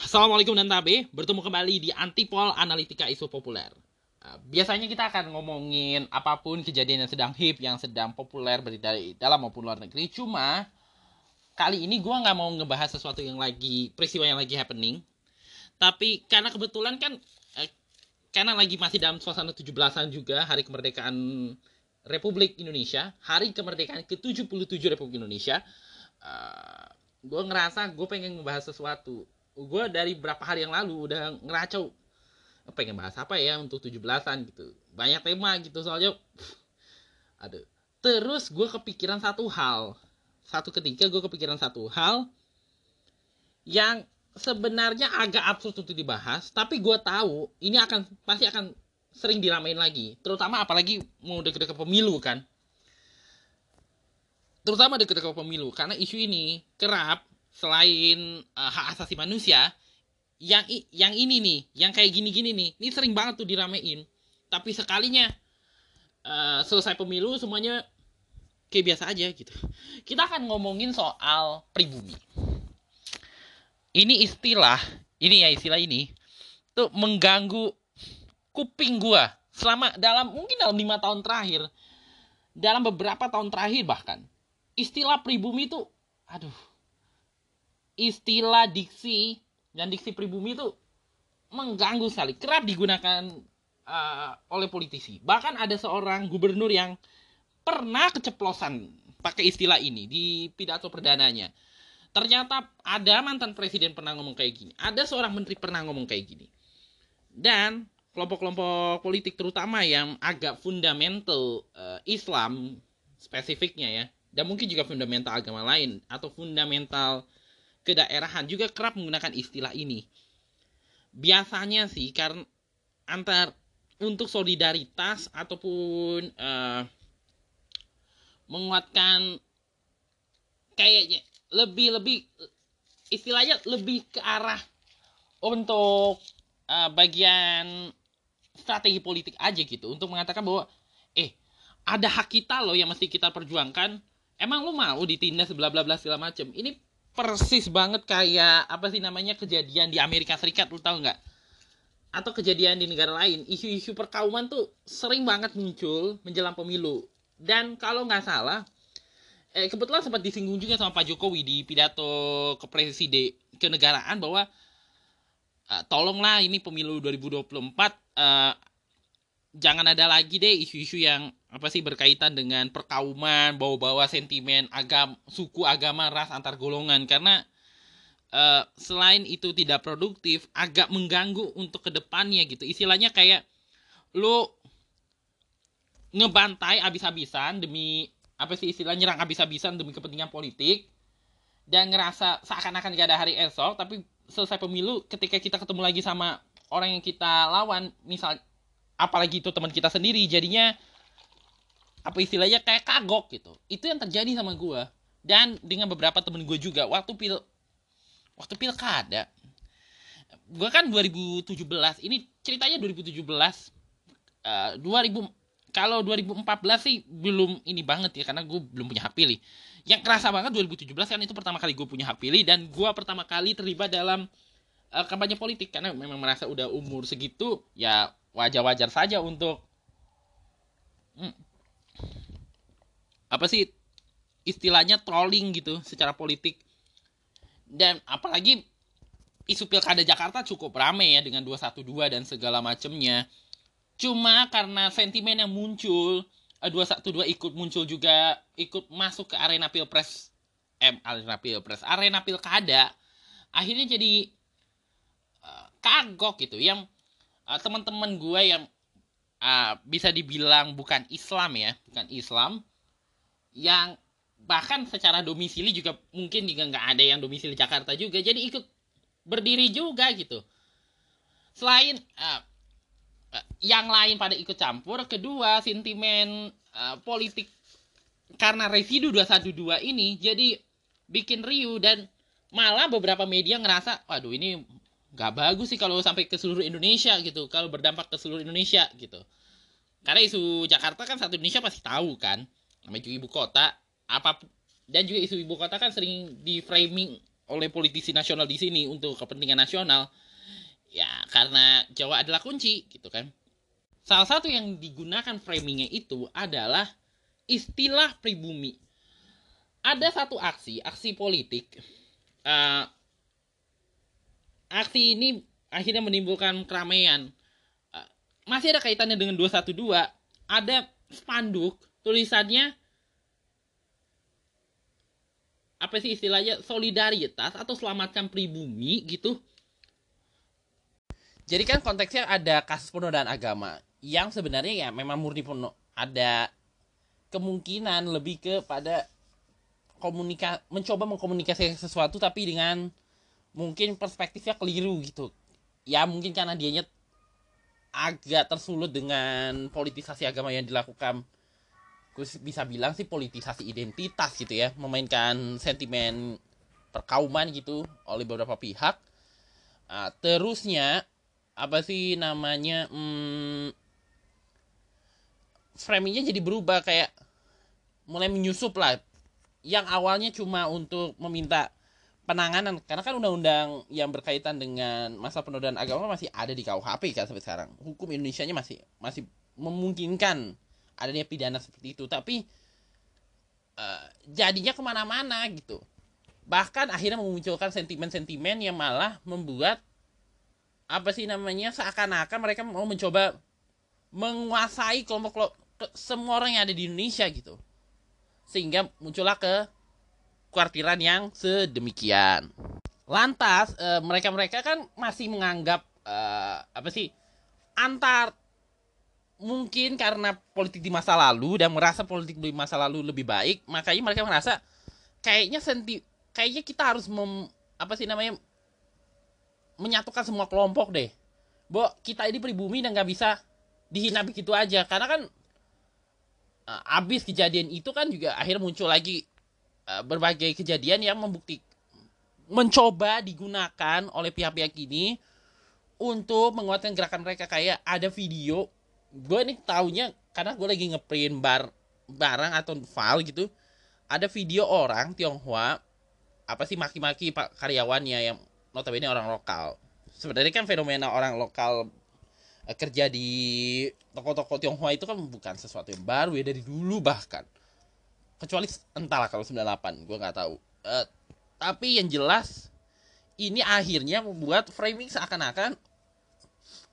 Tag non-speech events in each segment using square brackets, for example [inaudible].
Assalamualaikum dan Tabe, bertemu kembali di Antipol Analitika Isu Populer. Uh, Biasanya kita akan ngomongin apa pun kejadian yang sedang hip, yang sedang populer berita dari dalam maupun luar negeri. Cuma kali ini gue nggak mau ngebahas sesuatu yang lagi peristiwa yang lagi happening. Tapi karena kebetulan kan eh, karena lagi masih dalam suasana 17-an juga hari kemerdekaan Republik Indonesia, hari kemerdekaan ke-77 Republik Indonesia. Uh, gue ngerasa gue pengen ngebahas sesuatu. Gue dari berapa hari yang lalu udah ngeracau pengen bahas apa ya untuk 17-an gitu. Banyak tema gitu soalnya aduh. Terus gue kepikiran satu hal. Satu ketika gue kepikiran satu hal yang sebenarnya agak absurd untuk dibahas, tapi gue tahu ini akan pasti akan sering diramein lagi, terutama apalagi mau deket-deket pemilu kan. Terutama deket-deket pemilu karena isu ini kerap selain uh, hak asasi manusia yang yang ini nih, yang kayak gini-gini nih, ini sering banget tuh diramein. Tapi sekalinya uh, selesai pemilu semuanya kayak biasa aja gitu. Kita akan ngomongin soal pribumi ini istilah ini ya istilah ini tuh mengganggu kuping gua selama dalam mungkin dalam lima tahun terakhir dalam beberapa tahun terakhir bahkan istilah pribumi itu aduh. Istilah diksi dan diksi pribumi itu mengganggu sekali. Kerap digunakan uh, oleh politisi. Bahkan ada seorang gubernur yang pernah keceplosan pakai istilah ini di pidato perdananya. Ternyata ada mantan presiden pernah ngomong kayak gini. Ada seorang menteri pernah ngomong kayak gini. Dan kelompok-kelompok politik terutama yang agak fundamental uh, Islam spesifiknya ya dan mungkin juga fundamental agama lain atau fundamental kedaerahan juga kerap menggunakan istilah ini. Biasanya sih karena antar untuk solidaritas ataupun uh, menguatkan kayaknya lebih lebih istilahnya lebih ke arah untuk uh, bagian strategi politik aja gitu. Untuk mengatakan bahwa eh ada hak kita loh yang mesti kita perjuangkan emang lu mau ditindas bla bla bla segala macem? Ini persis banget kayak apa sih namanya kejadian di Amerika Serikat lu tahu nggak? Atau kejadian di negara lain. Isu-isu perkauman tuh sering banget muncul menjelang pemilu. Dan kalau nggak salah eh, kebetulan sempat disinggung juga sama Pak Jokowi di pidato ke presiden kenegaraan bahwa uh, tolonglah ini pemilu 2024 uh, jangan ada lagi deh isu-isu yang apa sih berkaitan dengan perkauman, bawa-bawa sentimen agam suku, agama, ras antar golongan karena uh, selain itu tidak produktif, agak mengganggu untuk ke depannya gitu. Istilahnya kayak lo ngebantai abis-abisan demi apa sih istilah nyerang abis-abisan demi kepentingan politik dan ngerasa seakan-akan gak ada hari esok tapi selesai pemilu ketika kita ketemu lagi sama orang yang kita lawan misal apalagi itu teman kita sendiri jadinya apa istilahnya kayak kagok gitu. Itu yang terjadi sama gue dan dengan beberapa temen gue juga waktu pil waktu pilkada gue kan 2017 ini ceritanya 2017 uh, 2000 kalau 2014 sih belum ini banget ya karena gue belum punya hak pilih. Yang kerasa banget 2017 kan itu pertama kali gue punya hak pilih dan gue pertama kali terlibat dalam uh, kampanye politik. Karena memang merasa udah umur segitu ya wajar-wajar saja untuk hmm, apa sih istilahnya trolling gitu secara politik. Dan apalagi isu pilkada Jakarta cukup rame ya dengan 212 dan segala macemnya. Cuma karena sentimen yang muncul dua satu dua ikut muncul juga ikut masuk ke arena pilpres eh arena pilpres arena pilkada akhirnya jadi uh, kagok gitu. Yang uh, teman-teman gue yang uh, bisa dibilang bukan Islam ya bukan Islam yang bahkan secara domisili juga mungkin juga nggak ada yang domisili Jakarta juga jadi ikut berdiri juga gitu. Selain uh, yang lain pada ikut campur kedua sentimen uh, politik karena residu 212 ini jadi bikin riuh dan malah beberapa media ngerasa waduh ini gak bagus sih kalau sampai ke seluruh Indonesia gitu kalau berdampak ke seluruh Indonesia gitu. Karena isu Jakarta kan satu Indonesia pasti tahu kan juga ibu kota apa dan juga isu ibu kota kan sering di framing oleh politisi nasional di sini untuk kepentingan nasional. Ya karena Jawa adalah kunci gitu kan. Salah satu yang digunakan framingnya itu adalah istilah pribumi. Ada satu aksi aksi politik uh, aksi ini akhirnya menimbulkan keramaian. Uh, masih ada kaitannya dengan 212 ada spanduk tulisannya apa sih istilahnya solidaritas atau selamatkan pribumi gitu. Jadi kan konteksnya ada kasus penodaan agama yang sebenarnya ya memang murni pun ada kemungkinan lebih kepada komunika mencoba mengkomunikasikan sesuatu tapi dengan mungkin perspektifnya keliru gitu. Ya mungkin karena dianya agak tersulut dengan politisasi agama yang dilakukan gue bisa bilang sih politisasi identitas gitu ya. Memainkan sentimen perkauman gitu oleh beberapa pihak. Uh, terusnya apa sih namanya hmm, framingnya jadi berubah kayak mulai menyusup lah. Yang awalnya cuma untuk meminta penanganan karena kan undang-undang yang berkaitan dengan masa penodaan agama masih ada di KUHP kan sampai sekarang. Hukum Indonesia nya masih masih memungkinkan adanya pidana seperti itu. Tapi uh, jadinya ke mana-mana gitu. Bahkan akhirnya memunculkan sentimen-sentimen yang malah membuat apa sih namanya seakan-akan mereka mau mencoba menguasai kelompok, semua orang yang ada di Indonesia gitu. Sehingga muncullah ke kuartiran yang sedemikian. Lantas eh, mereka-mereka kan masih menganggap uh, apa sih antar mungkin karena politik di masa lalu dan merasa politik di masa lalu lebih baik makanya mereka merasa kayaknya senti kayaknya kita harus mem, apa sih namanya menyatukan semua kelompok deh. Bo kita ini pribumi dan nggak bisa dihina begitu aja. Karena kan uh, abis kejadian itu kan juga akhirnya muncul lagi uh, berbagai kejadian yang membukti mencoba digunakan oleh pihak-pihak ini untuk menguatkan gerakan mereka. Kayak ada video gue nih taunya karena gue lagi ngeprint bar barang atau file gitu ada video orang Tionghoa apa sih maki-maki pak karyawannya yang notabene orang lokal. Sebenarnya kan fenomena orang lokal eh, kerja di toko-toko Tionghoa itu kan bukan sesuatu yang baru ya dari dulu bahkan. Kecuali entahlah kalau 98 gue nggak tahu. Uh, tapi yang jelas ini akhirnya membuat framing seakan-akan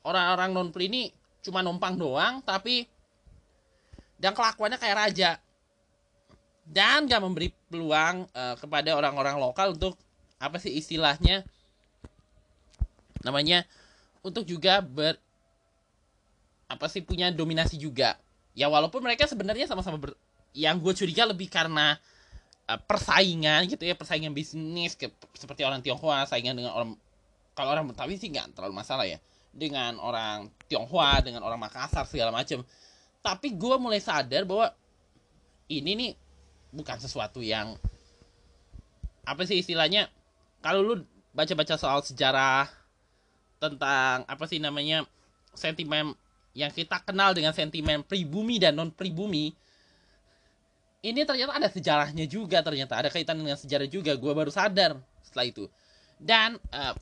orang-orang non ini cuma numpang doang tapi dan kelakuannya kayak raja. Dan gak memberi peluang uh, kepada orang-orang lokal untuk apa sih istilahnya namanya untuk juga ber apa sih punya dominasi juga. Ya walaupun mereka sebenarnya sama-sama yang gue curiga lebih karena uh, persaingan gitu ya persaingan bisnis ke, seperti orang Tionghoa saingan dengan orang kalau orang Betawi sih nggak terlalu masalah ya dengan orang Tionghoa dengan orang Makassar segala macam tapi gue mulai sadar bahwa ini nih bukan sesuatu yang apa sih istilahnya kalau lu baca-baca soal sejarah tentang apa sih namanya sentimen yang kita kenal dengan sentimen pribumi dan non pribumi ini ternyata ada sejarahnya juga ternyata ada kaitan dengan sejarah juga gue baru sadar setelah itu. Dan uh,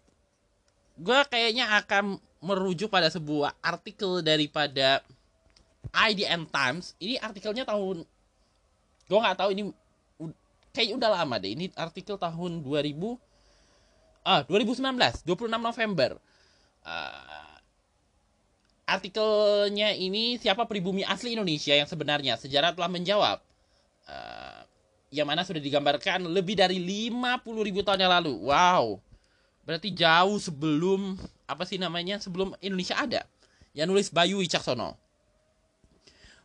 gue kayaknya akan merujuk pada sebuah artikel daripada IDN Times. Ini artikelnya tahun gue nggak tahu ini kayaknya udah lama deh. Ini artikel tahun 2000 ah 2019 26 November. Uh, artikelnya ini siapa pribumi asli Indonesia yang sebenarnya sejarah telah menjawab. Uh, yang mana sudah digambarkan lebih dari 50 ribu tahun yang lalu. Wow. Berarti jauh sebelum apa sih namanya sebelum Indonesia ada yang nulis Bayu Wicaksono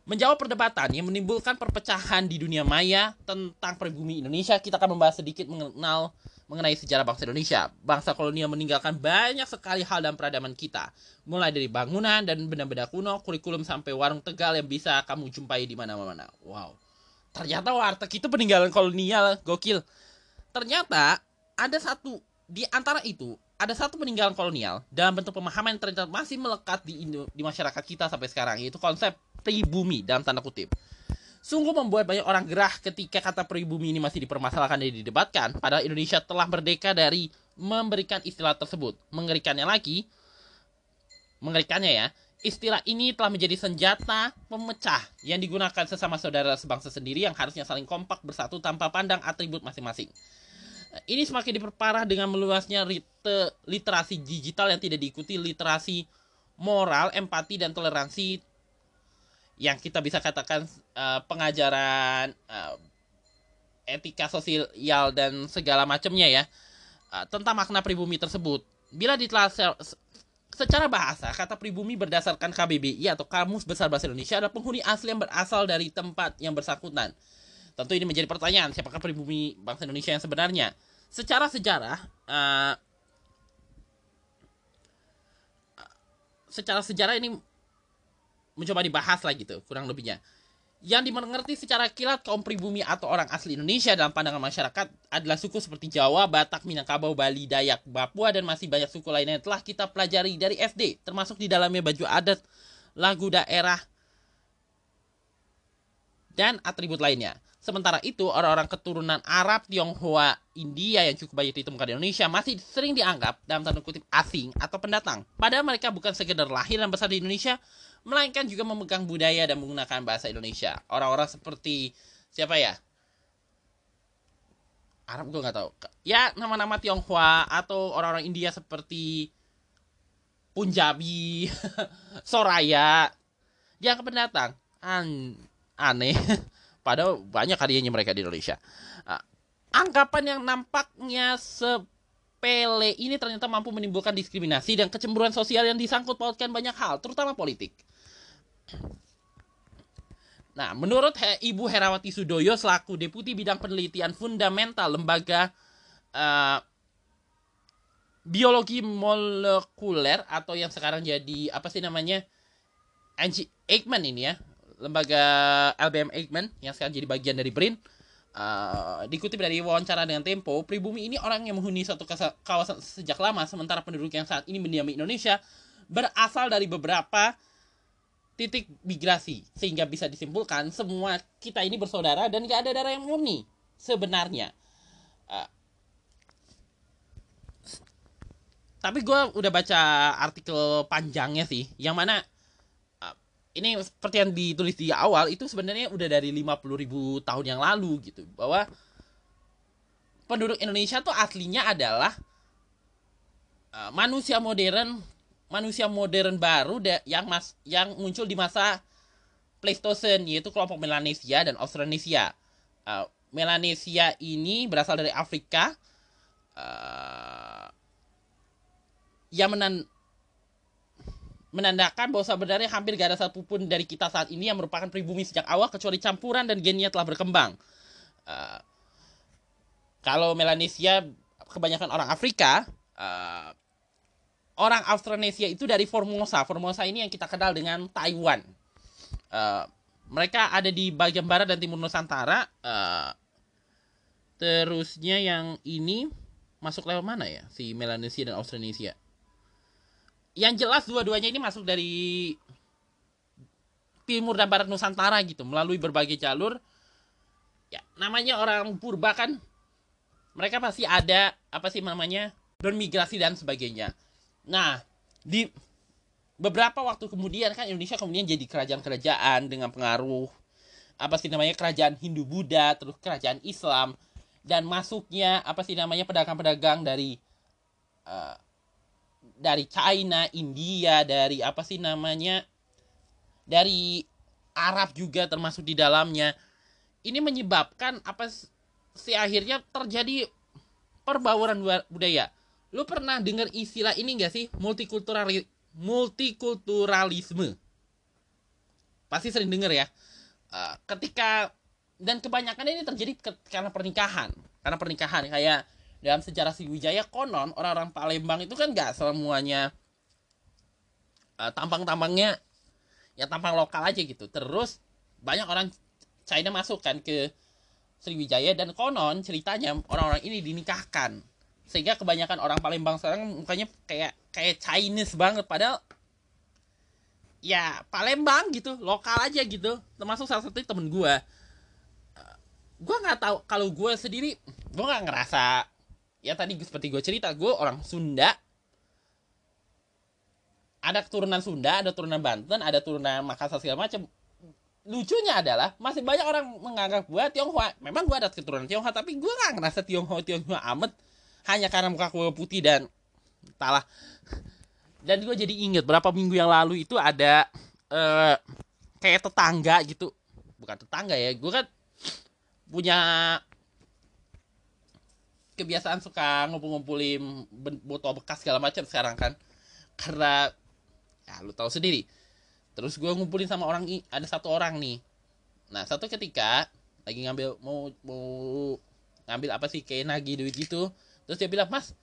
menjawab perdebatan yang menimbulkan perpecahan di dunia maya tentang pribumi Indonesia kita akan membahas sedikit mengenal mengenai sejarah bangsa Indonesia. Bangsa kolonial meninggalkan banyak sekali hal dan peradaban kita, mulai dari bangunan dan benda-benda kuno, kurikulum sampai warung Tegal yang bisa kamu jumpai di mana-mana. Wow. Ternyata warteg itu peninggalan kolonial, gokil. Ternyata ada satu di antara itu ada satu peninggalan kolonial dalam bentuk pemahaman yang ternyata masih melekat di Indo, di masyarakat kita sampai sekarang yaitu konsep pribumi dalam tanda kutip. Sungguh membuat banyak orang gerah ketika kata pribumi ini masih dipermasalahkan dan didebatkan. Padahal Indonesia telah merdeka dari memberikan istilah tersebut. Mengerikannya lagi, mengerikannya ya, istilah ini telah menjadi senjata pemecah yang digunakan sesama saudara sebangsa sendiri yang harusnya saling kompak bersatu tanpa pandang atribut masing-masing. Ini semakin diperparah dengan meluasnya literasi digital yang tidak diikuti literasi moral, empati, dan toleransi yang kita bisa katakan uh, pengajaran uh, etika sosial dan segala macamnya ya uh, tentang makna pribumi tersebut. Bila ditelah secara bahasa, kata pribumi berdasarkan KBBI atau Kamus Besar Bahasa Indonesia adalah penghuni asli yang berasal dari tempat yang bersangkutan. Tentu ini menjadi pertanyaan, siapakah pribumi bangsa Indonesia yang sebenarnya? Secara sejarah, uh, secara sejarah ini mencoba dibahas lah gitu kurang lebihnya yang dimengerti secara kilat kaum pribumi atau orang asli Indonesia dalam pandangan masyarakat adalah suku seperti Jawa, Batak, Minangkabau, Bali, Dayak, Papua, dan masih banyak suku lainnya yang telah kita pelajari dari SD, termasuk di dalamnya baju adat, lagu daerah, dan atribut lainnya. Sementara itu, orang-orang keturunan Arab, Tionghoa, India yang cukup banyak ditemukan di Indonesia masih sering dianggap dalam tanda kutip asing atau pendatang. Padahal mereka bukan sekedar lahir dan besar di Indonesia, melainkan juga memegang budaya dan menggunakan bahasa Indonesia. Orang-orang seperti siapa ya? Arab gue nggak tahu. Ya nama-nama Tionghoa atau orang-orang India seperti Punjabi, [laughs] Soraya, dia pendatang. An aneh. [laughs] Padahal banyak karyanya mereka di Indonesia. Uh, anggapan yang nampaknya sepele ini ternyata mampu menimbulkan diskriminasi dan kecemburuan sosial yang disangkut pautkan banyak hal, terutama politik. Nah, menurut Ibu Herawati Sudoyo selaku Deputi Bidang Penelitian Fundamental Lembaga uh, Biologi Molekuler atau yang sekarang jadi apa sih namanya? Angie Aikman ini ya, lembaga LBM Aikman yang sekarang jadi bagian dari BRIN. Uh, dikutip dari wawancara dengan Tempo, pribumi ini orang yang menghuni satu kawasan sejak lama, sementara penduduk yang saat ini mendiami Indonesia berasal dari beberapa titik migrasi sehingga bisa disimpulkan semua kita ini bersaudara dan gak ada darah yang murni sebenarnya uh, tapi gue udah baca artikel panjangnya sih yang mana ini seperti yang ditulis di awal itu sebenarnya udah dari 50 ribu tahun yang lalu gitu bahwa penduduk Indonesia tuh aslinya adalah uh, manusia modern manusia modern baru yang mas yang muncul di masa Pleistocene yaitu kelompok Melanesia dan Austronesia. Uh, Melanesia ini berasal dari Afrika uh, yang menan menandakan bahwa sebenarnya hampir gak ada satupun dari kita saat ini yang merupakan pribumi sejak awal kecuali campuran dan gennya telah berkembang. Uh, kalau Melanesia kebanyakan orang Afrika, uh, orang Austronesia itu dari Formosa. Formosa ini yang kita kenal dengan Taiwan. Uh, mereka ada di bagian barat dan timur Nusantara. Uh, terusnya yang ini masuk lewat mana ya? Si Melanesia dan Austronesia. Yang jelas dua-duanya ini masuk dari timur dan barat Nusantara gitu, melalui berbagai jalur. Ya, namanya orang purba kan mereka pasti ada apa sih namanya bermigrasi dan sebagainya. Nah, di beberapa waktu kemudian kan Indonesia kemudian jadi kerajaan-kerajaan dengan pengaruh apa sih namanya kerajaan Hindu Buddha, terus kerajaan Islam dan masuknya apa sih namanya pedagang-pedagang dari uh, dari China, India, dari apa sih namanya dari Arab juga termasuk di dalamnya. Ini menyebabkan apa sih akhirnya terjadi perbauran budaya. Lu pernah dengar istilah ini gak sih? Multikultural multikulturalisme. Pasti sering dengar ya. Uh, ketika dan kebanyakan ini terjadi karena pernikahan. Karena pernikahan kayak dalam sejarah Sriwijaya konon orang-orang Palembang itu kan gak semuanya uh, tampang-tampangnya ya tampang lokal aja gitu. Terus banyak orang China masuk kan ke Sriwijaya dan konon ceritanya orang-orang ini dinikahkan. Sehingga kebanyakan orang Palembang sekarang mukanya kayak kayak Chinese banget. Padahal ya Palembang gitu lokal aja gitu. Termasuk salah satu temen gue gue nggak tahu kalau gue sendiri gue nggak ngerasa ya tadi seperti gue cerita gue orang Sunda. Ada keturunan Sunda ada turunan Banten ada turunan Makassar segala macam lucunya adalah masih banyak orang menganggap gue Tionghoa. Memang gue ada keturunan Tionghoa tapi gue nggak ngerasa Tionghoa Tionghoa amat. Hanya karena muka gue putih dan talah dan gue jadi inget berapa minggu yang lalu itu ada uh, kayak tetangga gitu. Bukan tetangga ya gue kan punya kebiasaan suka ngumpul-ngumpulin botol bekas segala macam sekarang kan. Karena ya lu tahu sendiri. Terus gue ngumpulin sama orang ada satu orang nih. Nah satu ketika lagi ngambil mau mau ngambil apa sih kayak nagih duit gitu. Terus dia bilang mas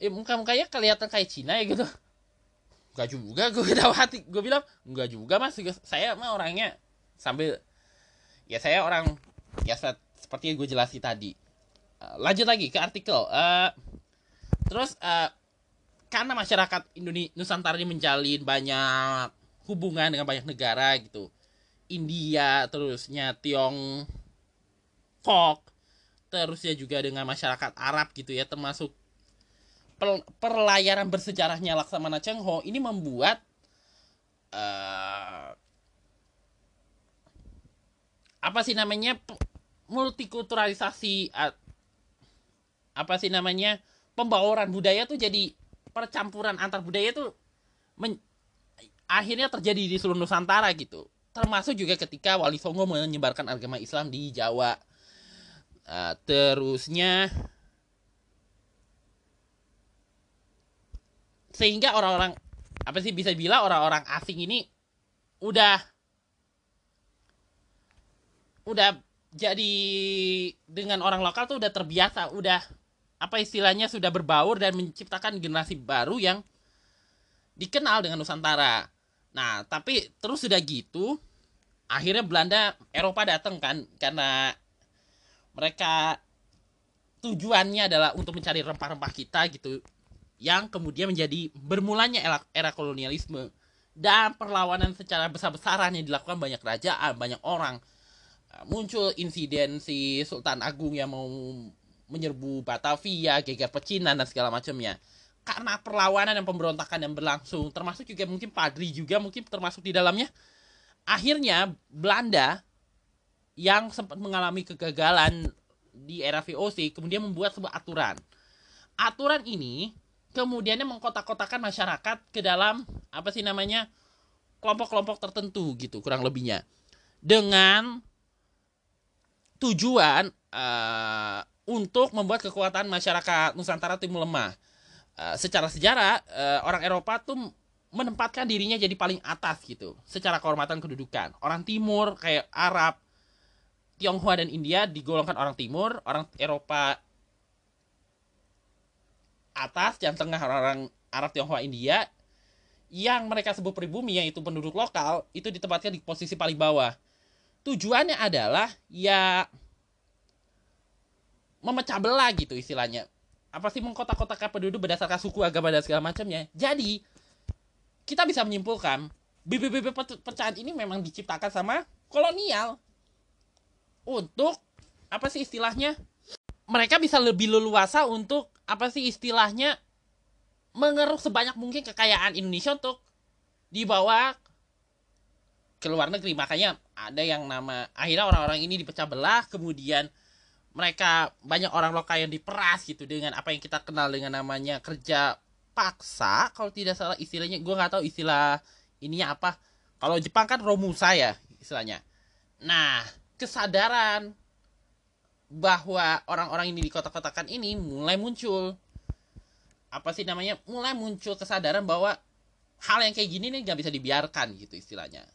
eh muka mukanya kelihatan kayak Cina ya gitu. Enggak juga gue tahu [laughs] hati. Gue bilang enggak juga mas. Saya mah orangnya sambil ya saya orang ya seperti yang gue jelasin tadi lanjut lagi ke artikel uh, terus uh, karena masyarakat Indonesia Nusantara ini menjalin banyak hubungan dengan banyak negara gitu India terusnya Tiongkok terusnya juga dengan masyarakat Arab gitu ya termasuk perlayaran bersejarahnya Laksamana Cheng Ho ini membuat uh, apa sih namanya multikulturalisasi apa sih namanya pembauran budaya tuh jadi percampuran antar budaya tuh men, akhirnya terjadi di seluruh Nusantara gitu. Termasuk juga ketika Wali Songo menyebarkan agama Islam di Jawa. Uh, terusnya sehingga orang-orang apa sih bisa bilang orang-orang asing ini udah udah jadi dengan orang lokal tuh udah terbiasa udah apa istilahnya sudah berbaur dan menciptakan generasi baru yang dikenal dengan Nusantara Nah, tapi terus sudah gitu, akhirnya Belanda Eropa datang kan karena mereka tujuannya adalah untuk mencari rempah-rempah kita gitu yang kemudian menjadi bermulanya era, era kolonialisme dan perlawanan secara besar-besaran yang dilakukan banyak kerajaan, banyak orang. Muncul insiden si Sultan Agung yang mau menyerbu Batavia, geger pecinan dan segala macamnya. Karena perlawanan dan pemberontakan yang berlangsung termasuk juga mungkin Padri juga mungkin termasuk di dalamnya. Akhirnya Belanda yang sempat mengalami kegagalan di era VOC kemudian membuat sebuah aturan. Aturan ini kemudiannya mengkotak-kotakan masyarakat ke dalam apa sih namanya kelompok-kelompok tertentu gitu kurang lebihnya. Dengan tujuan uh, untuk membuat kekuatan masyarakat Nusantara Timur lemah. Eh, secara sejarah uh, orang Eropa tuh menempatkan dirinya jadi paling atas gitu secara kehormatan kedudukan. Orang timur kayak Arab Tionghoa dan India digolongkan orang timur orang Eropa atas yang tengah orang-orang Arab Tionghoa India yang mereka sebut pribumi yaitu penduduk lokal itu ditempatkan di posisi paling bawah. Tujuannya adalah ya memecah belah gitu istilahnya. Apa sih mengkotak-kotakan penduduk berdasarkan suku agama dan segala macamnya? Jadi kita bisa menyimpulkan BBB pecahan ini memang diciptakan sama kolonial. Untuk apa sih istilahnya mereka bisa lebih leluasa untuk apa sih istilahnya mengeruk sebanyak mungkin kekayaan Indonesia untuk dibawa ke luar negeri. Makanya ada yang nama akhirnya orang-orang ini dipecah belah kemudian mereka banyak orang lokal yang diperas gitu dengan apa yang kita kenal dengan namanya kerja paksa kalau tidak salah istilahnya gue nggak tahu istilah ininya apa. Kalau Jepang kan romusa ya istilahnya. Nah kesadaran bahwa orang-orang ini di kota-kotakan ini mulai muncul. Apa sih namanya? Mulai muncul kesadaran bahwa hal yang kayak gini nih nggak bisa dibiarkan gitu istilahnya.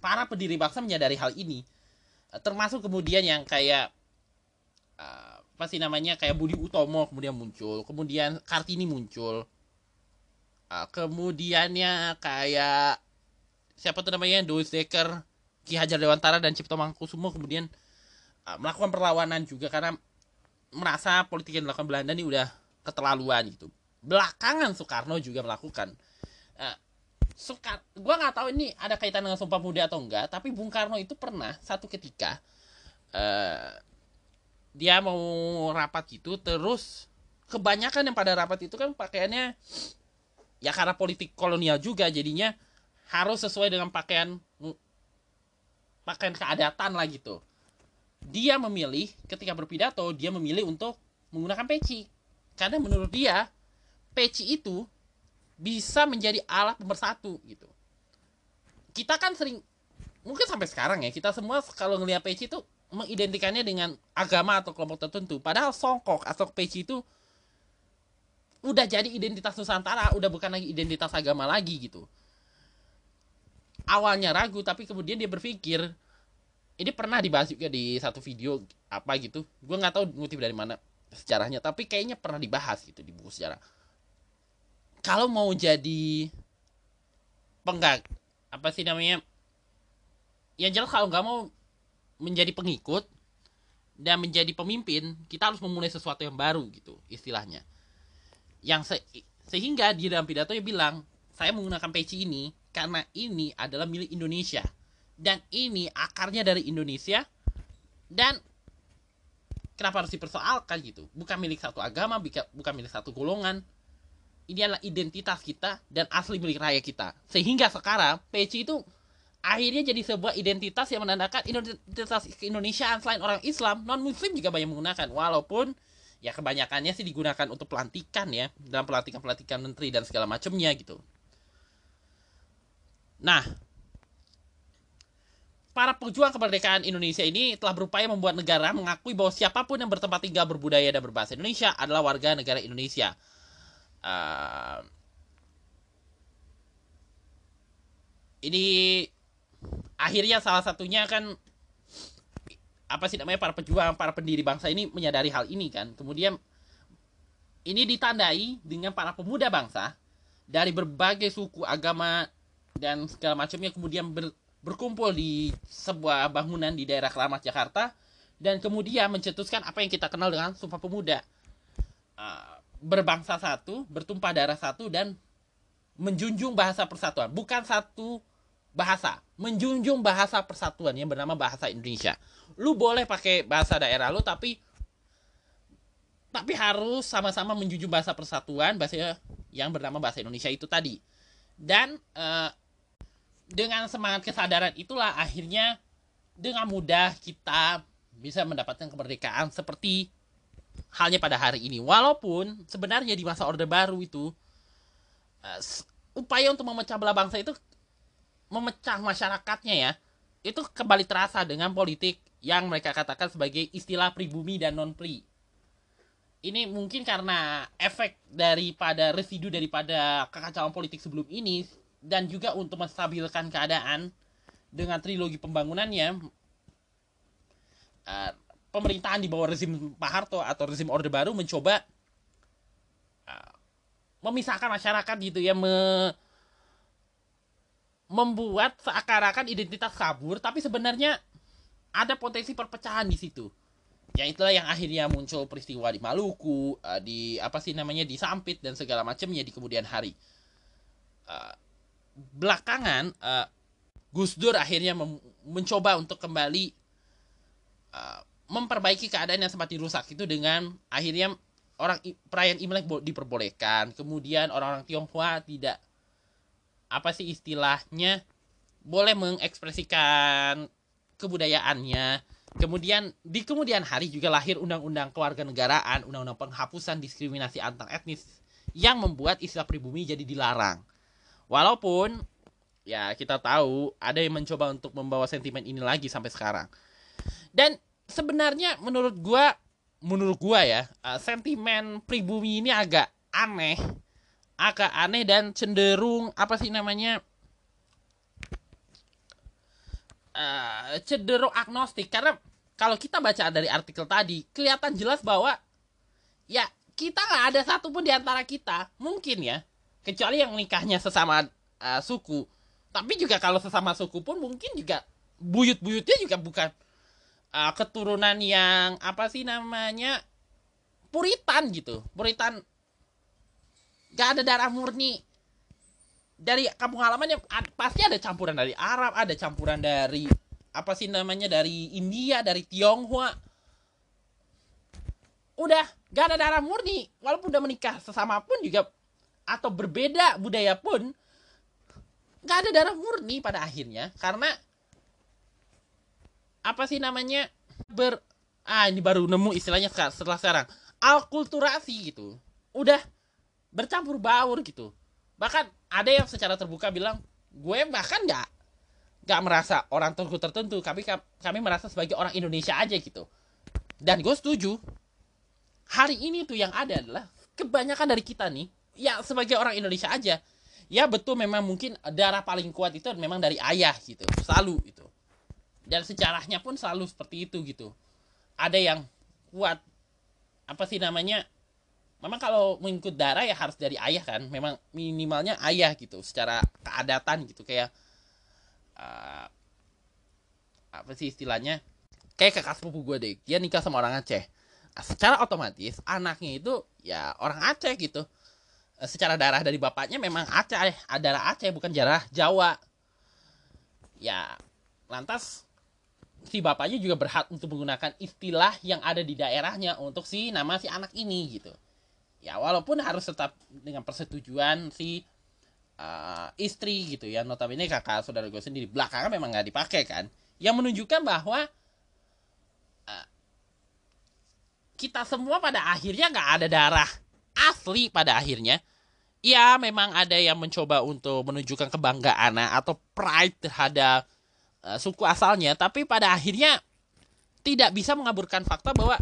Para pendiri bangsa menyadari hal ini. Termasuk kemudian yang kayak uh, apa sih namanya kayak Budi Utomo kemudian muncul kemudian Kartini muncul. Uh, kemudiannya kayak siapa tuh namanya Dois Dekker Ki Hajar Dewantara dan Cipto Mangkusumo kemudian uh, melakukan perlawanan juga karena merasa politik yang dilakukan Belanda ini udah keterlaluan gitu. Belakangan Soekarno juga melakukan. Uh, suka gue nggak tahu ini ada kaitan dengan Sumpah Pemuda atau enggak tapi Bung Karno itu pernah satu ketika uh, dia mau rapat gitu terus kebanyakan yang pada rapat itu kan pakaiannya ya karena politik kolonial juga jadinya harus sesuai dengan pakaian pakaian keadatan lah gitu. Dia memilih ketika berpidato dia memilih untuk menggunakan peci. Karena menurut dia peci itu bisa menjadi alat pemersatu gitu. Kita kan sering mungkin sampai sekarang ya kita semua kalau ngelihat peci itu mengidentikannya dengan agama atau kelompok tertentu. Padahal songkok atau peci itu udah jadi identitas Nusantara udah bukan lagi identitas agama lagi gitu. Awalnya ragu tapi kemudian dia berpikir ini pernah dibahas juga di satu video apa gitu. Gue nggak tahu ngutip dari mana sejarahnya tapi kayaknya pernah dibahas gitu di buku sejarah. Kalau mau jadi penggak apa sih namanya? Yang jelas kalau nggak mau menjadi pengikut dan menjadi pemimpin kita harus memulai sesuatu yang baru gitu istilahnya. Yang se sehingga di dalam pidato dia bilang saya menggunakan peci ini karena ini adalah milik Indonesia dan ini akarnya dari Indonesia dan kenapa harus dipersoalkan gitu? Bukan milik satu agama bukan milik satu golongan. Ini adalah identitas kita dan asli milik raya kita. Sehingga sekarang peci itu akhirnya jadi sebuah identitas yang menandakan identitas keindonesiaan selain orang Islam, non Muslim juga banyak menggunakan. Walaupun ya kebanyakannya sih digunakan untuk pelantikan ya, dalam pelantikan-pelantikan menteri dan segala macamnya gitu. Nah, para pejuang kemerdekaan Indonesia ini telah berupaya membuat negara mengakui bahwa siapa pun yang bertempat tinggal berbudaya dan berbahasa Indonesia adalah warga negara Indonesia uh, ini akhirnya salah satunya kan apa sih namanya para pejuang para pendiri bangsa ini menyadari hal ini kan kemudian ini ditandai dengan para pemuda bangsa dari berbagai suku agama dan segala macamnya kemudian ber, berkumpul di sebuah bangunan di daerah Keramat Jakarta dan kemudian mencetuskan apa yang kita kenal dengan Sumpah Pemuda uh, berbangsa satu, bertumpah darah satu dan menjunjung bahasa persatuan. Bukan satu bahasa, menjunjung bahasa persatuan yang bernama bahasa Indonesia. Lu boleh pakai bahasa daerah lu tapi tapi harus sama-sama menjunjung bahasa persatuan, bahasa yang bernama bahasa Indonesia itu tadi. Dan uh, dengan semangat kesadaran itulah akhirnya dengan mudah kita bisa mendapatkan kemerdekaan seperti halnya pada hari ini. Walaupun sebenarnya di masa Orde Baru itu uh, upaya untuk memecah belah bangsa itu memecah masyarakatnya ya itu kembali terasa dengan politik yang mereka katakan sebagai istilah pribumi dan non pri. Ini mungkin karena efek daripada residu daripada kekacauan politik sebelum ini dan juga untuk menstabilkan keadaan dengan trilogi pembangunannya uh, pemerintahan di bawah rezim Pak Harto atau rezim Orde Baru mencoba uh, memisahkan masyarakat gitu ya me, membuat seakan-akan identitas kabur tapi sebenarnya ada potensi perpecahan di situ. Ya itulah yang akhirnya muncul peristiwa di Maluku uh, di apa sih namanya di Sampit dan segala macamnya di kemudian hari. Uh, belakangan uh, Gus Dur akhirnya mencoba untuk kembali memperbaiki keadaan yang sempat dirusak itu dengan akhirnya orang perayaan Imlek diperbolehkan, kemudian orang-orang Tionghoa tidak apa sih istilahnya boleh mengekspresikan kebudayaannya. Kemudian di kemudian hari juga lahir undang-undang kewarganegaraan, undang-undang penghapusan diskriminasi antar etnis yang membuat istilah pribumi jadi dilarang. Walaupun ya kita tahu ada yang mencoba untuk membawa sentimen ini lagi sampai sekarang. Dan sebenarnya menurut gua menurut gua ya uh, sentimen pribumi ini agak aneh agak aneh dan cenderung apa sih namanya uh, cenderung agnostik. Karena kalau kita baca dari artikel tadi kelihatan jelas bahwa ya kita nggak ada satupun di antara kita. Mungkin ya kecuali yang nikahnya sesama uh, suku. Tapi juga kalau sesama suku pun mungkin juga buyut-buyutnya juga bukan uh, keturunan yang apa sih namanya puritan gitu. Puritan gak ada darah murni. Dari kampung halamannya pasti ada campuran dari Arab ada campuran dari apa sih namanya dari India dari Tionghoa. Udah gak ada darah murni. Walaupun udah menikah sesama pun juga atau berbeda budaya pun gak ada darah murni pada akhirnya. Karena apa sih namanya ber ah ini baru nemu istilahnya setelah sekarang. Alkulturasi gitu. Udah bercampur baur gitu. Bahkan ada yang secara terbuka bilang gue bahkan nggak nggak merasa orang tertentu tertentu kami kami merasa sebagai orang Indonesia aja gitu. Dan gue setuju. Hari ini tuh yang ada adalah kebanyakan dari kita nih ya sebagai orang Indonesia aja ya betul memang mungkin darah paling kuat itu memang dari ayah gitu selalu itu dan sejarahnya pun selalu seperti itu gitu. Ada yang kuat apa sih namanya memang kalau mengikut darah ya harus dari ayah kan. Memang minimalnya ayah gitu secara keadatan gitu. Kayak uh, apa sih istilahnya? Kayak kakak sepupu gue deh dia nikah sama orang Aceh. Secara otomatis anaknya itu ya orang Aceh gitu. Eh, secara darah dari bapaknya memang Aceh eh, darah Aceh bukan darah Jawa. Ya lantas si bapaknya juga berhak untuk menggunakan istilah yang ada di daerahnya untuk si nama si anak ini gitu ya walaupun harus tetap dengan persetujuan si uh, istri gitu ya. Notabene kakak saudara gue sendiri. Belakangan memang nggak dipakai kan. Yang menunjukkan bahwa kita semua pada akhirnya nggak ada darah asli pada akhirnya. Ya memang ada yang mencoba untuk menunjukkan kebanggaan atau pride terhadap uh, suku asalnya. Tapi pada akhirnya tidak bisa mengaburkan fakta bahwa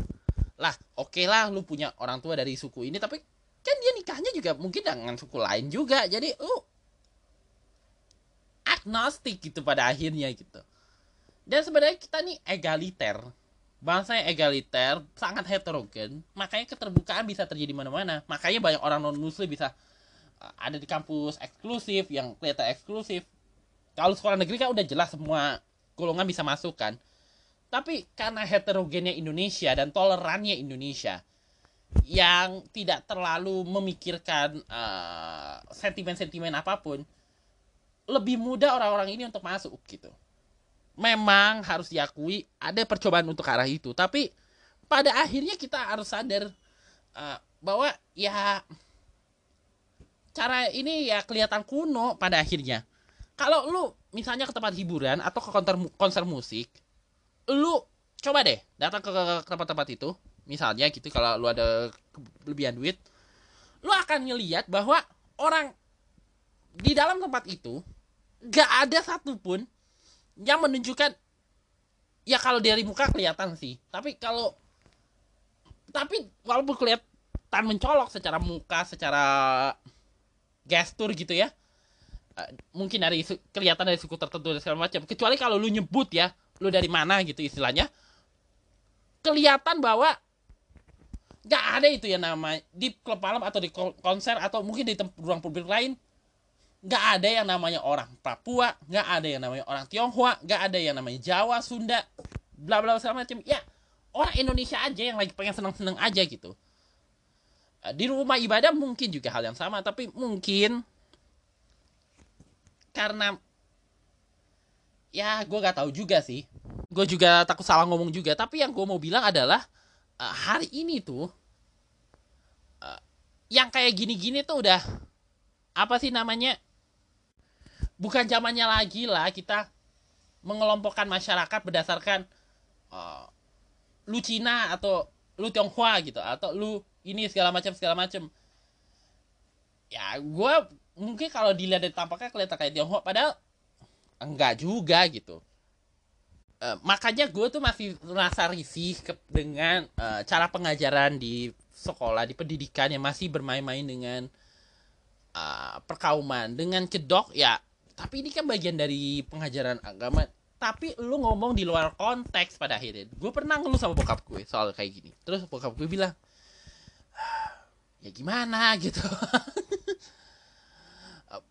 lah oke okay lah lu punya orang tua dari suku ini tapi kan dia nikahnya juga mungkin dengan suku lain juga jadi lu agnostik gitu pada akhirnya gitu dan sebenarnya kita nih egaliter bangsa yang egaliter, sangat heterogen, makanya keterbukaan bisa terjadi mana-mana. Makanya banyak orang non muslim bisa uh, ada di kampus eksklusif yang kelihatan eksklusif. Kalau sekolah negeri kan udah jelas semua golongan bisa masuk kan. Tapi karena heterogennya Indonesia dan tolerannya Indonesia yang tidak terlalu memikirkan uh, sentimen-sentimen apa pun, lebih mudah orang-orang ini untuk masuk gitu. Memang harus diakui ada percobaan untuk arah itu tapi pada akhirnya kita harus sadar uh, bahwa ya cara ini ya kelihatan kuno pada akhirnya. Kalau lu misalnya ke tempat hiburan atau ke konser konser musik lu coba deh datang ke tempat-tempat itu. Misalnya gitu kalau lu ada kelebihan duit lu akan ngeliat bahwa orang di dalam tempat itu gak ada satupun yang menunjukkan ya kalau dari muka kelihatan sih. Tapi kalau tapi walaupun kelihatan mencolok secara muka secara gestur gitu ya uh, mungkin dari kelihatan dari suku tertentu dan segala macam. Kecuali kalau lu nyebut ya lu dari mana gitu istilahnya kelihatan bahwa gak ada itu ya nama di klub malam atau di konser atau mungkin di ruang publik lain nggak ada yang namanya orang Papua nggak ada yang namanya orang Tionghoa nggak ada yang namanya Jawa Sunda bla bla segala macam. Ya orang Indonesia aja yang lagi pengen seneng seneng aja gitu. Eh, di rumah ibadah mungkin juga hal yang sama tapi mungkin karena ya gue gak tahu juga sih. Gue juga takut salah ngomong juga. Tapi yang gue mau bilang adalah uh, hari ini tuh uh, yang kayak gini-gini tuh udah apa sih namanya bukan zamannya lagi lah kita mengelompokkan masyarakat berdasarkan uh, lu Cina atau lu Tionghoa gitu atau lu ini segala macam segala macam. Ya gue mungkin kalau dilihat dari tampaknya kelihatan kayak Tionghoa. Padahal enggak juga gitu. Uh, makanya gue tuh masih merasa risih ke, dengan uh, cara pengajaran di sekolah di pendidikan yang masih bermain-main dengan uh, perkauman. Dengan cedok ya tapi ini kan bagian dari pengajaran agama. Tapi lu ngomong di luar konteks pada akhirnya. Gue pernah ngeluh sama bokap gue soal kayak gini. Terus bokap gue bilang ya gimana? [laughs] gitu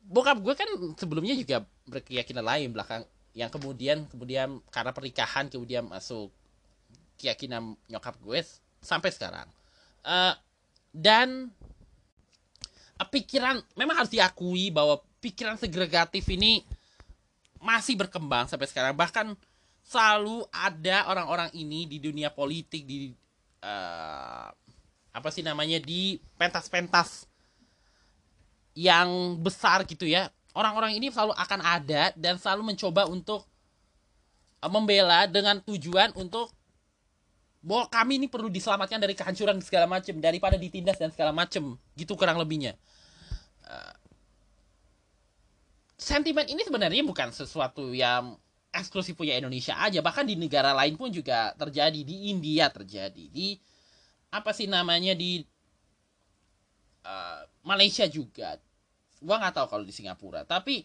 bokap gue kan sebelumnya juga berkeyakinan lain belakang. Yang kemudian kemudian karena pernikahan kemudian masuk keyakinan nyokap gue sampai sekarang. Uh, dan pikiran memang harus diakui bahwa pikiran segregatif ini masih berkembang sampai sekarang. Bahkan selalu ada orang-orang ini di dunia politik di uh, apa sih namanya di pentas-pentas yang besar gitu ya. Orang-orang ini selalu akan ada dan selalu mencoba untuk uh, membela dengan tujuan untuk bahwa kami ini perlu diselamatkan dari kehancuran segala macam daripada ditindas dan segala macam gitu kurang lebihnya. Uh, sentimen ini sebenarnya bukan sesuatu yang eksklusif punya Indonesia aja bahkan di negara lain pun juga terjadi di India terjadi di apa sih namanya di uh, Malaysia juga. Gua nggak tahu kalau di Singapura. Tapi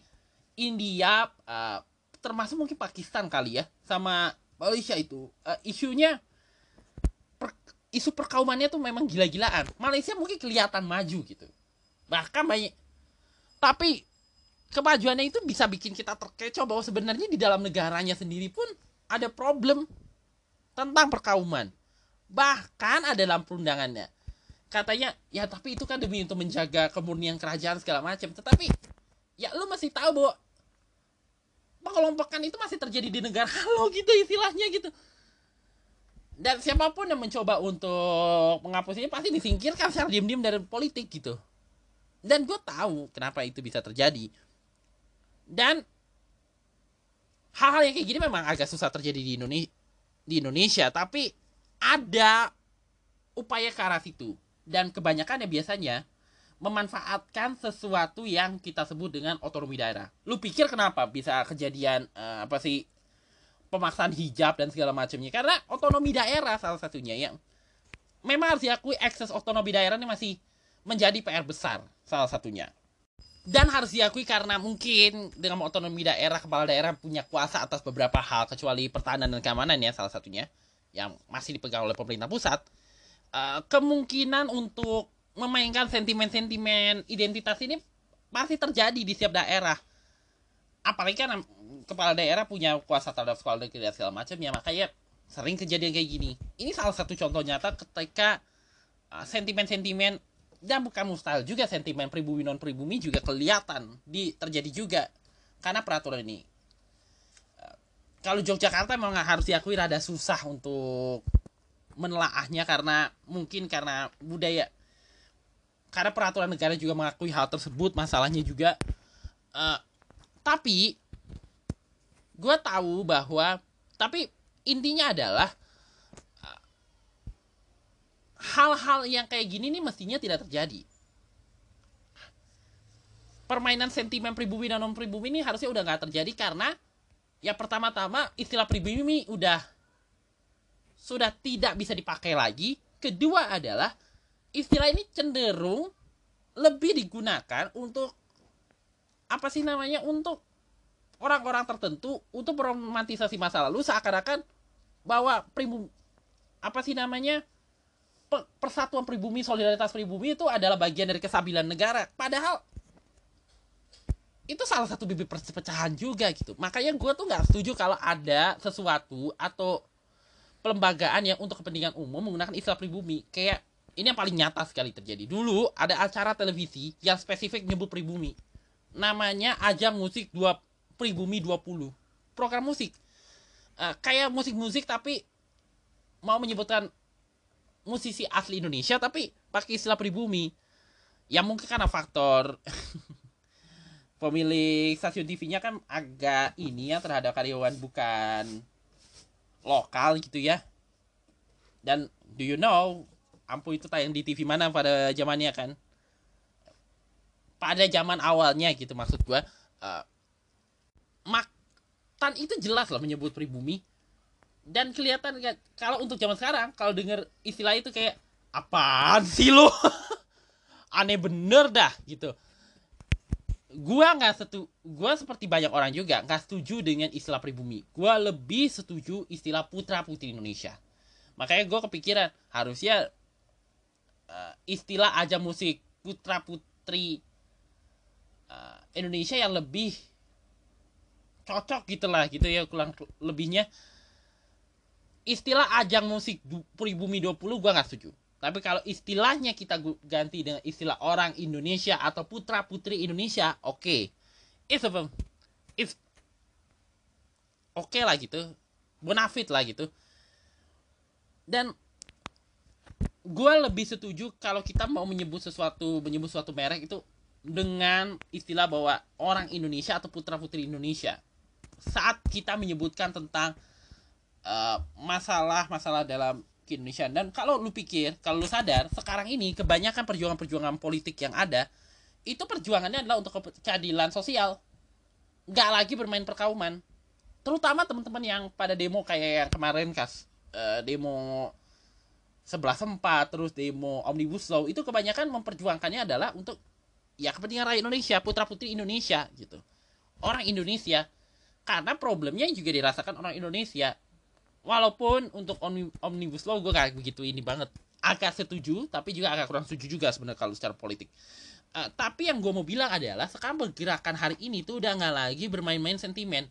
India uh, termasuk mungkin Pakistan kali ya sama Malaysia itu. Uh, isunya per, isu perkaumannya tuh memang gila-gilaan. Malaysia mungkin kelihatan maju gitu. Bahkan banyak tapi kemajuannya itu bisa bikin kita terkecoh bahwa sebenarnya di dalam negaranya sendiri pun ada problem tentang perkauman. Bahkan ada dalam perundangannya. Katanya, ya tapi itu kan demi untuk menjaga kemurnian kerajaan segala macam. Tetapi, ya lu masih tahu bahwa pengelompokan itu masih terjadi di negara [laughs] lo gitu istilahnya gitu. Dan siapa pun yang mencoba untuk menghapusnya pasti disingkirkan secara diam-diam dari politik gitu. Dan gue tahu kenapa itu bisa terjadi dan hal-hal yang kayak gini memang agak susah terjadi di Indonesia di Indonesia tapi ada upaya ke arah situ dan kebanyakan ya biasanya memanfaatkan sesuatu yang kita sebut dengan otonomi daerah. Lu pikir kenapa bisa kejadian uh, apa sih pemaksaan hijab dan segala macamnya? Karena otonomi daerah salah satunya yang memang harus diakui akses otonomi daerah ini masih menjadi PR besar salah satunya dan harus diakui karena mungkin dengan otonomi daerah kepala daerah punya kuasa atas beberapa hal kecuali pertahanan dan keamanan ya salah satunya yang masih dipegang oleh pemerintah pusat uh, kemungkinan untuk memainkan sentimen-sentimen identitas ini masih terjadi di setiap daerah. Apalagi kan kepala daerah punya kuasa terhadap sekolah negeri dan segala macam ya makanya sering kejadian kayak gini. Ini salah satu contoh nyata ketika uh, sentimen-sentimen dan bukan mustahil juga sentimen pribumi non pribumi juga kelihatan di terjadi juga karena peraturan ini. Eh, kalau Yogyakarta memang harus diakui rada susah untuk menelaahnya karena mungkin karena budaya karena peraturan negara juga mengakui hal tersebut masalahnya juga uh, tapi gue tahu bahwa tapi intinya adalah hal-hal yang kayak gini nih mestinya tidak terjadi. Permainan sentimen pribumi dan non pribumi ini harusnya udah nggak terjadi karena ya pertama-tama istilah pribumi udah sudah tidak bisa dipakai lagi. Kedua adalah istilah ini cenderung lebih digunakan untuk apa sih namanya untuk orang-orang tertentu untuk meromantisasi masa lalu seakan-akan bahwa pribumi apa sih namanya persatuan pribumi, solidaritas pribumi itu adalah bagian dari kesabilan negara. Padahal itu salah satu bibit perpecahan juga gitu. Makanya gue tuh nggak setuju kalau ada sesuatu atau pelembagaan yang untuk kepentingan umum menggunakan istilah pribumi. Kayak ini yang paling nyata sekali terjadi. Dulu ada acara televisi yang spesifik nyebut pribumi. Namanya Ajang Musik dua Pribumi 20. Program musik. Uh, kayak musik-musik tapi mau menyebutkan musisi asli Indonesia tapi pakai istilah pribumi ya mungkin karena faktor [laughs] pemilik stasiun TV-nya kan agak ini ya terhadap karyawan bukan lokal gitu ya. Dan do you know ampu itu tayang di TV mana pada zamannya kan? Pada zaman awalnya gitu maksud gua uh, Maktan itu jelas lah menyebut pribumi. Dan kelihatan kalau untuk zaman sekarang kalau dengar istilah itu kayak apaan sih lo [laughs] aneh bener dah gitu gua nggak setu gua seperti banyak orang juga nggak setuju dengan istilah pribumi. Gua lebih setuju istilah putra putri Indonesia. Makanya gua kepikiran harusnya uh, istilah aja musik putra putri uh, Indonesia yang lebih cocok gitulah gitu ya kurang lebihnya. Istilah ajang musik pribumi 20 gua nggak setuju. Tapi kalau istilahnya kita ganti dengan istilah orang Indonesia atau putra putri Indonesia, oke. Okay. it's a it's oke okay lah gitu bonafit lah gitu dan gue lebih setuju kalau kita mau menyebut sesuatu menyebut suatu merek itu dengan istilah bahwa orang Indonesia atau putra putri Indonesia saat kita menyebutkan tentang uh, masalah masalah dalam Indonesia. Dan kalau lu pikir kalau lu sadar sekarang ini kebanyakan perjuangan-perjuangan politik yang ada itu perjuangannya adalah untuk keadilan sosial. Nggak lagi bermain perkauman. Terutama teman-teman yang pada demo kayak yang kemarin kas. Uh, demo sebelah sempat terus demo omnibus law. Itu kebanyakan memperjuangkannya adalah untuk ya kepentingan rakyat Indonesia putra putri Indonesia gitu. Orang Indonesia. Karena problemnya juga dirasakan orang Indonesia walaupun untuk omnibus law gue kayak begitu ini banget. Agak setuju tapi juga agak kurang setuju juga sebenarnya kalau secara politik. Uh, tapi yang gue mau bilang adalah sekarang pergerakan hari ini tuh udah nggak lagi bermain-main sentimen.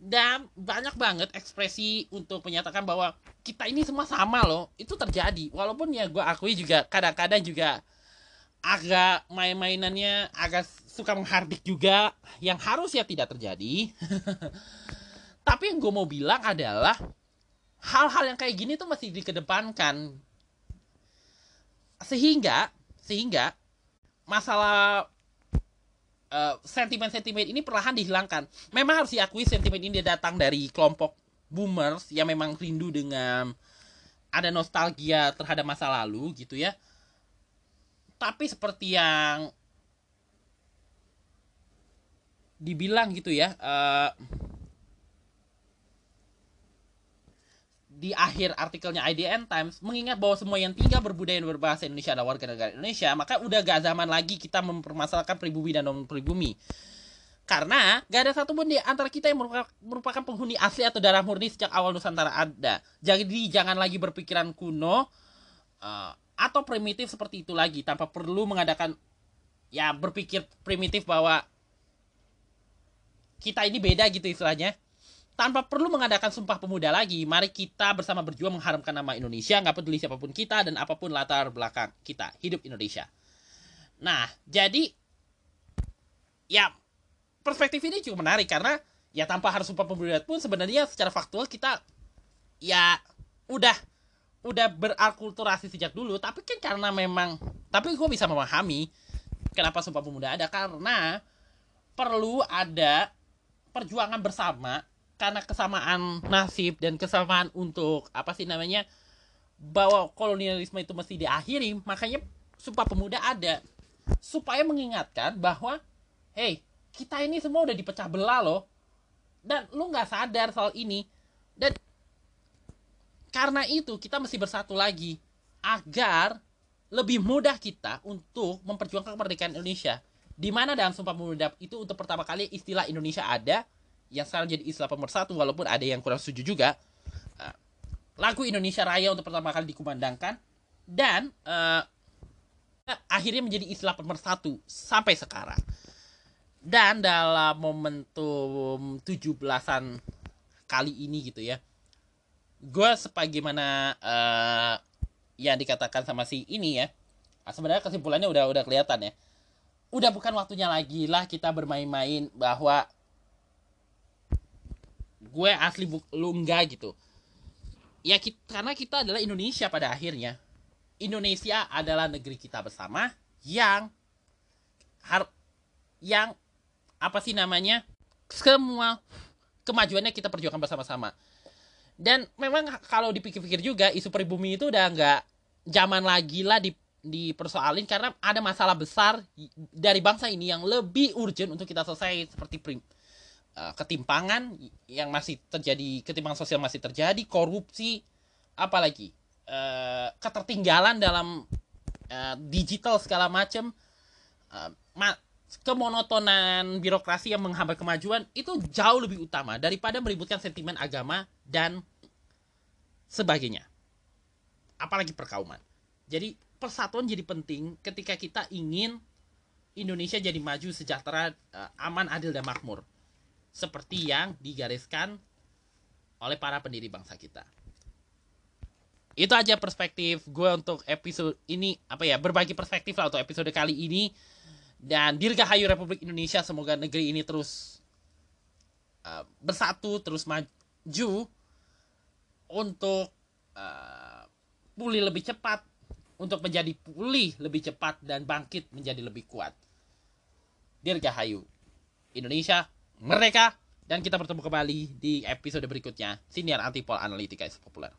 Dan banyak banget ekspresi untuk menyatakan bahwa kita ini semua sama loh. Itu terjadi. Walaupun ya gue akui juga kadang-kadang juga agak main-mainannya agak suka menghardik juga yang harus ya tidak terjadi. [laughs] Tapi yang gue mau bilang adalah hal-hal yang kayak gini tuh masih dikedepankan sehingga sehingga masalah Eh, sentimen-sentimen ini perlahan dihilangkan. Memang harus diakui sentimen ini datang dari kelompok boomers yang memang rindu dengan ada nostalgia terhadap masa lalu gitu ya. Tapi seperti yang dibilang gitu ya, uh, di akhir artikelnya IDN Times mengingat bahwa semua yang tinggal berbudaya dan berbahasa Indonesia adalah warga negara Indonesia, maka udah gak zaman lagi kita mempermasalahkan pribumi dan non pribumi. Karena gak ada satupun di antara kita yang merupakan penghuni asli atau darah murni sejak awal Nusantara ada. Jadi jangan lagi berpikiran kuno uh, atau primitif seperti itu lagi tanpa perlu mengadakan ya berpikir primitif bahwa kita ini beda gitu istilahnya tanpa perlu mengadakan sumpah pemuda lagi, mari kita bersama berjuang mengharamkan nama Indonesia, nggak peduli siapa pun kita dan apa pun latar belakang kita. Hidup Indonesia. Nah, jadi ya perspektif ini cukup menarik karena ya tanpa harus sumpah pemuda pun sebenarnya secara faktual kita ya udah udah berakulturasi sejak dulu tapi kan karena memang tapi gue bisa memahami kenapa sumpah pemuda ada karena perlu ada perjuangan bersama karena kesamaan nasib dan kesamaan untuk apa sih namanya bahwa kolonialisme itu mesti diakhiri makanya sumpah pemuda ada. Supaya mengingatkan bahwa hey kita ini semua udah dipecah belah loh. Dan lu nggak sadar soal ini. Dan karena itu kita mesti bersatu lagi agar lebih mudah kita untuk memperjuangkan kemerdekaan Indonesia. Di mana dalam sumpah pemuda itu untuk pertama kali istilah Indonesia ada yang sekarang jadi istilah pemersatu walaupun ada yang kurang setuju juga. Uh, lagu Indonesia Raya untuk pertama kali dikumandangkan dan uh, akhirnya menjadi istilah pemersatu sampai sekarang. Dan dalam momentum 17-an kali ini gitu ya gue sebagaimana uh, yang dikatakan sama si ini ya sebenarnya kesimpulannya udah udah kelihatan ya. Udah bukan waktunya lagi lah kita bermain-main bahwa gue asli bu lu enggak gitu. Ya kita, karena kita adalah Indonesia pada akhirnya. Indonesia adalah negeri kita bersama yang har yang apa sih namanya semua kemajuannya kita perjuangkan bersama-sama. Dan memang kalau dipikir-pikir juga isu pribumi itu udah nggak zaman lagi lah di dipersoalin karena ada masalah besar dari bangsa ini yang lebih urgent untuk kita selesai seperti prim, uh, ketimpangan yang masih terjadi ketimpangan sosial masih terjadi korupsi apalagi uh, ketertinggalan dalam uh, digital segala macam uh, ma kemonotonan birokrasi yang menghambat kemajuan itu jauh lebih utama daripada meributkan sentimen agama dan sebagainya. Apalagi perkauman. Jadi persatuan jadi penting ketika kita ingin Indonesia jadi maju sejahtera aman adil dan makmur seperti yang digariskan oleh para pendiri bangsa kita. Itu aja perspektif gue untuk episode ini apa ya berbagi perspektif lah untuk episode kali ini Dan dirgahayu Republik Indonesia, semoga negeri ini terus uh, bersatu, terus maju untuk uh, pulih lebih cepat, untuk menjadi pulih lebih cepat dan bangkit menjadi lebih kuat. Dirgahayu Indonesia merdeka dan kita bertemu kembali di episode berikutnya Siniar Antipol Analitika is Populer.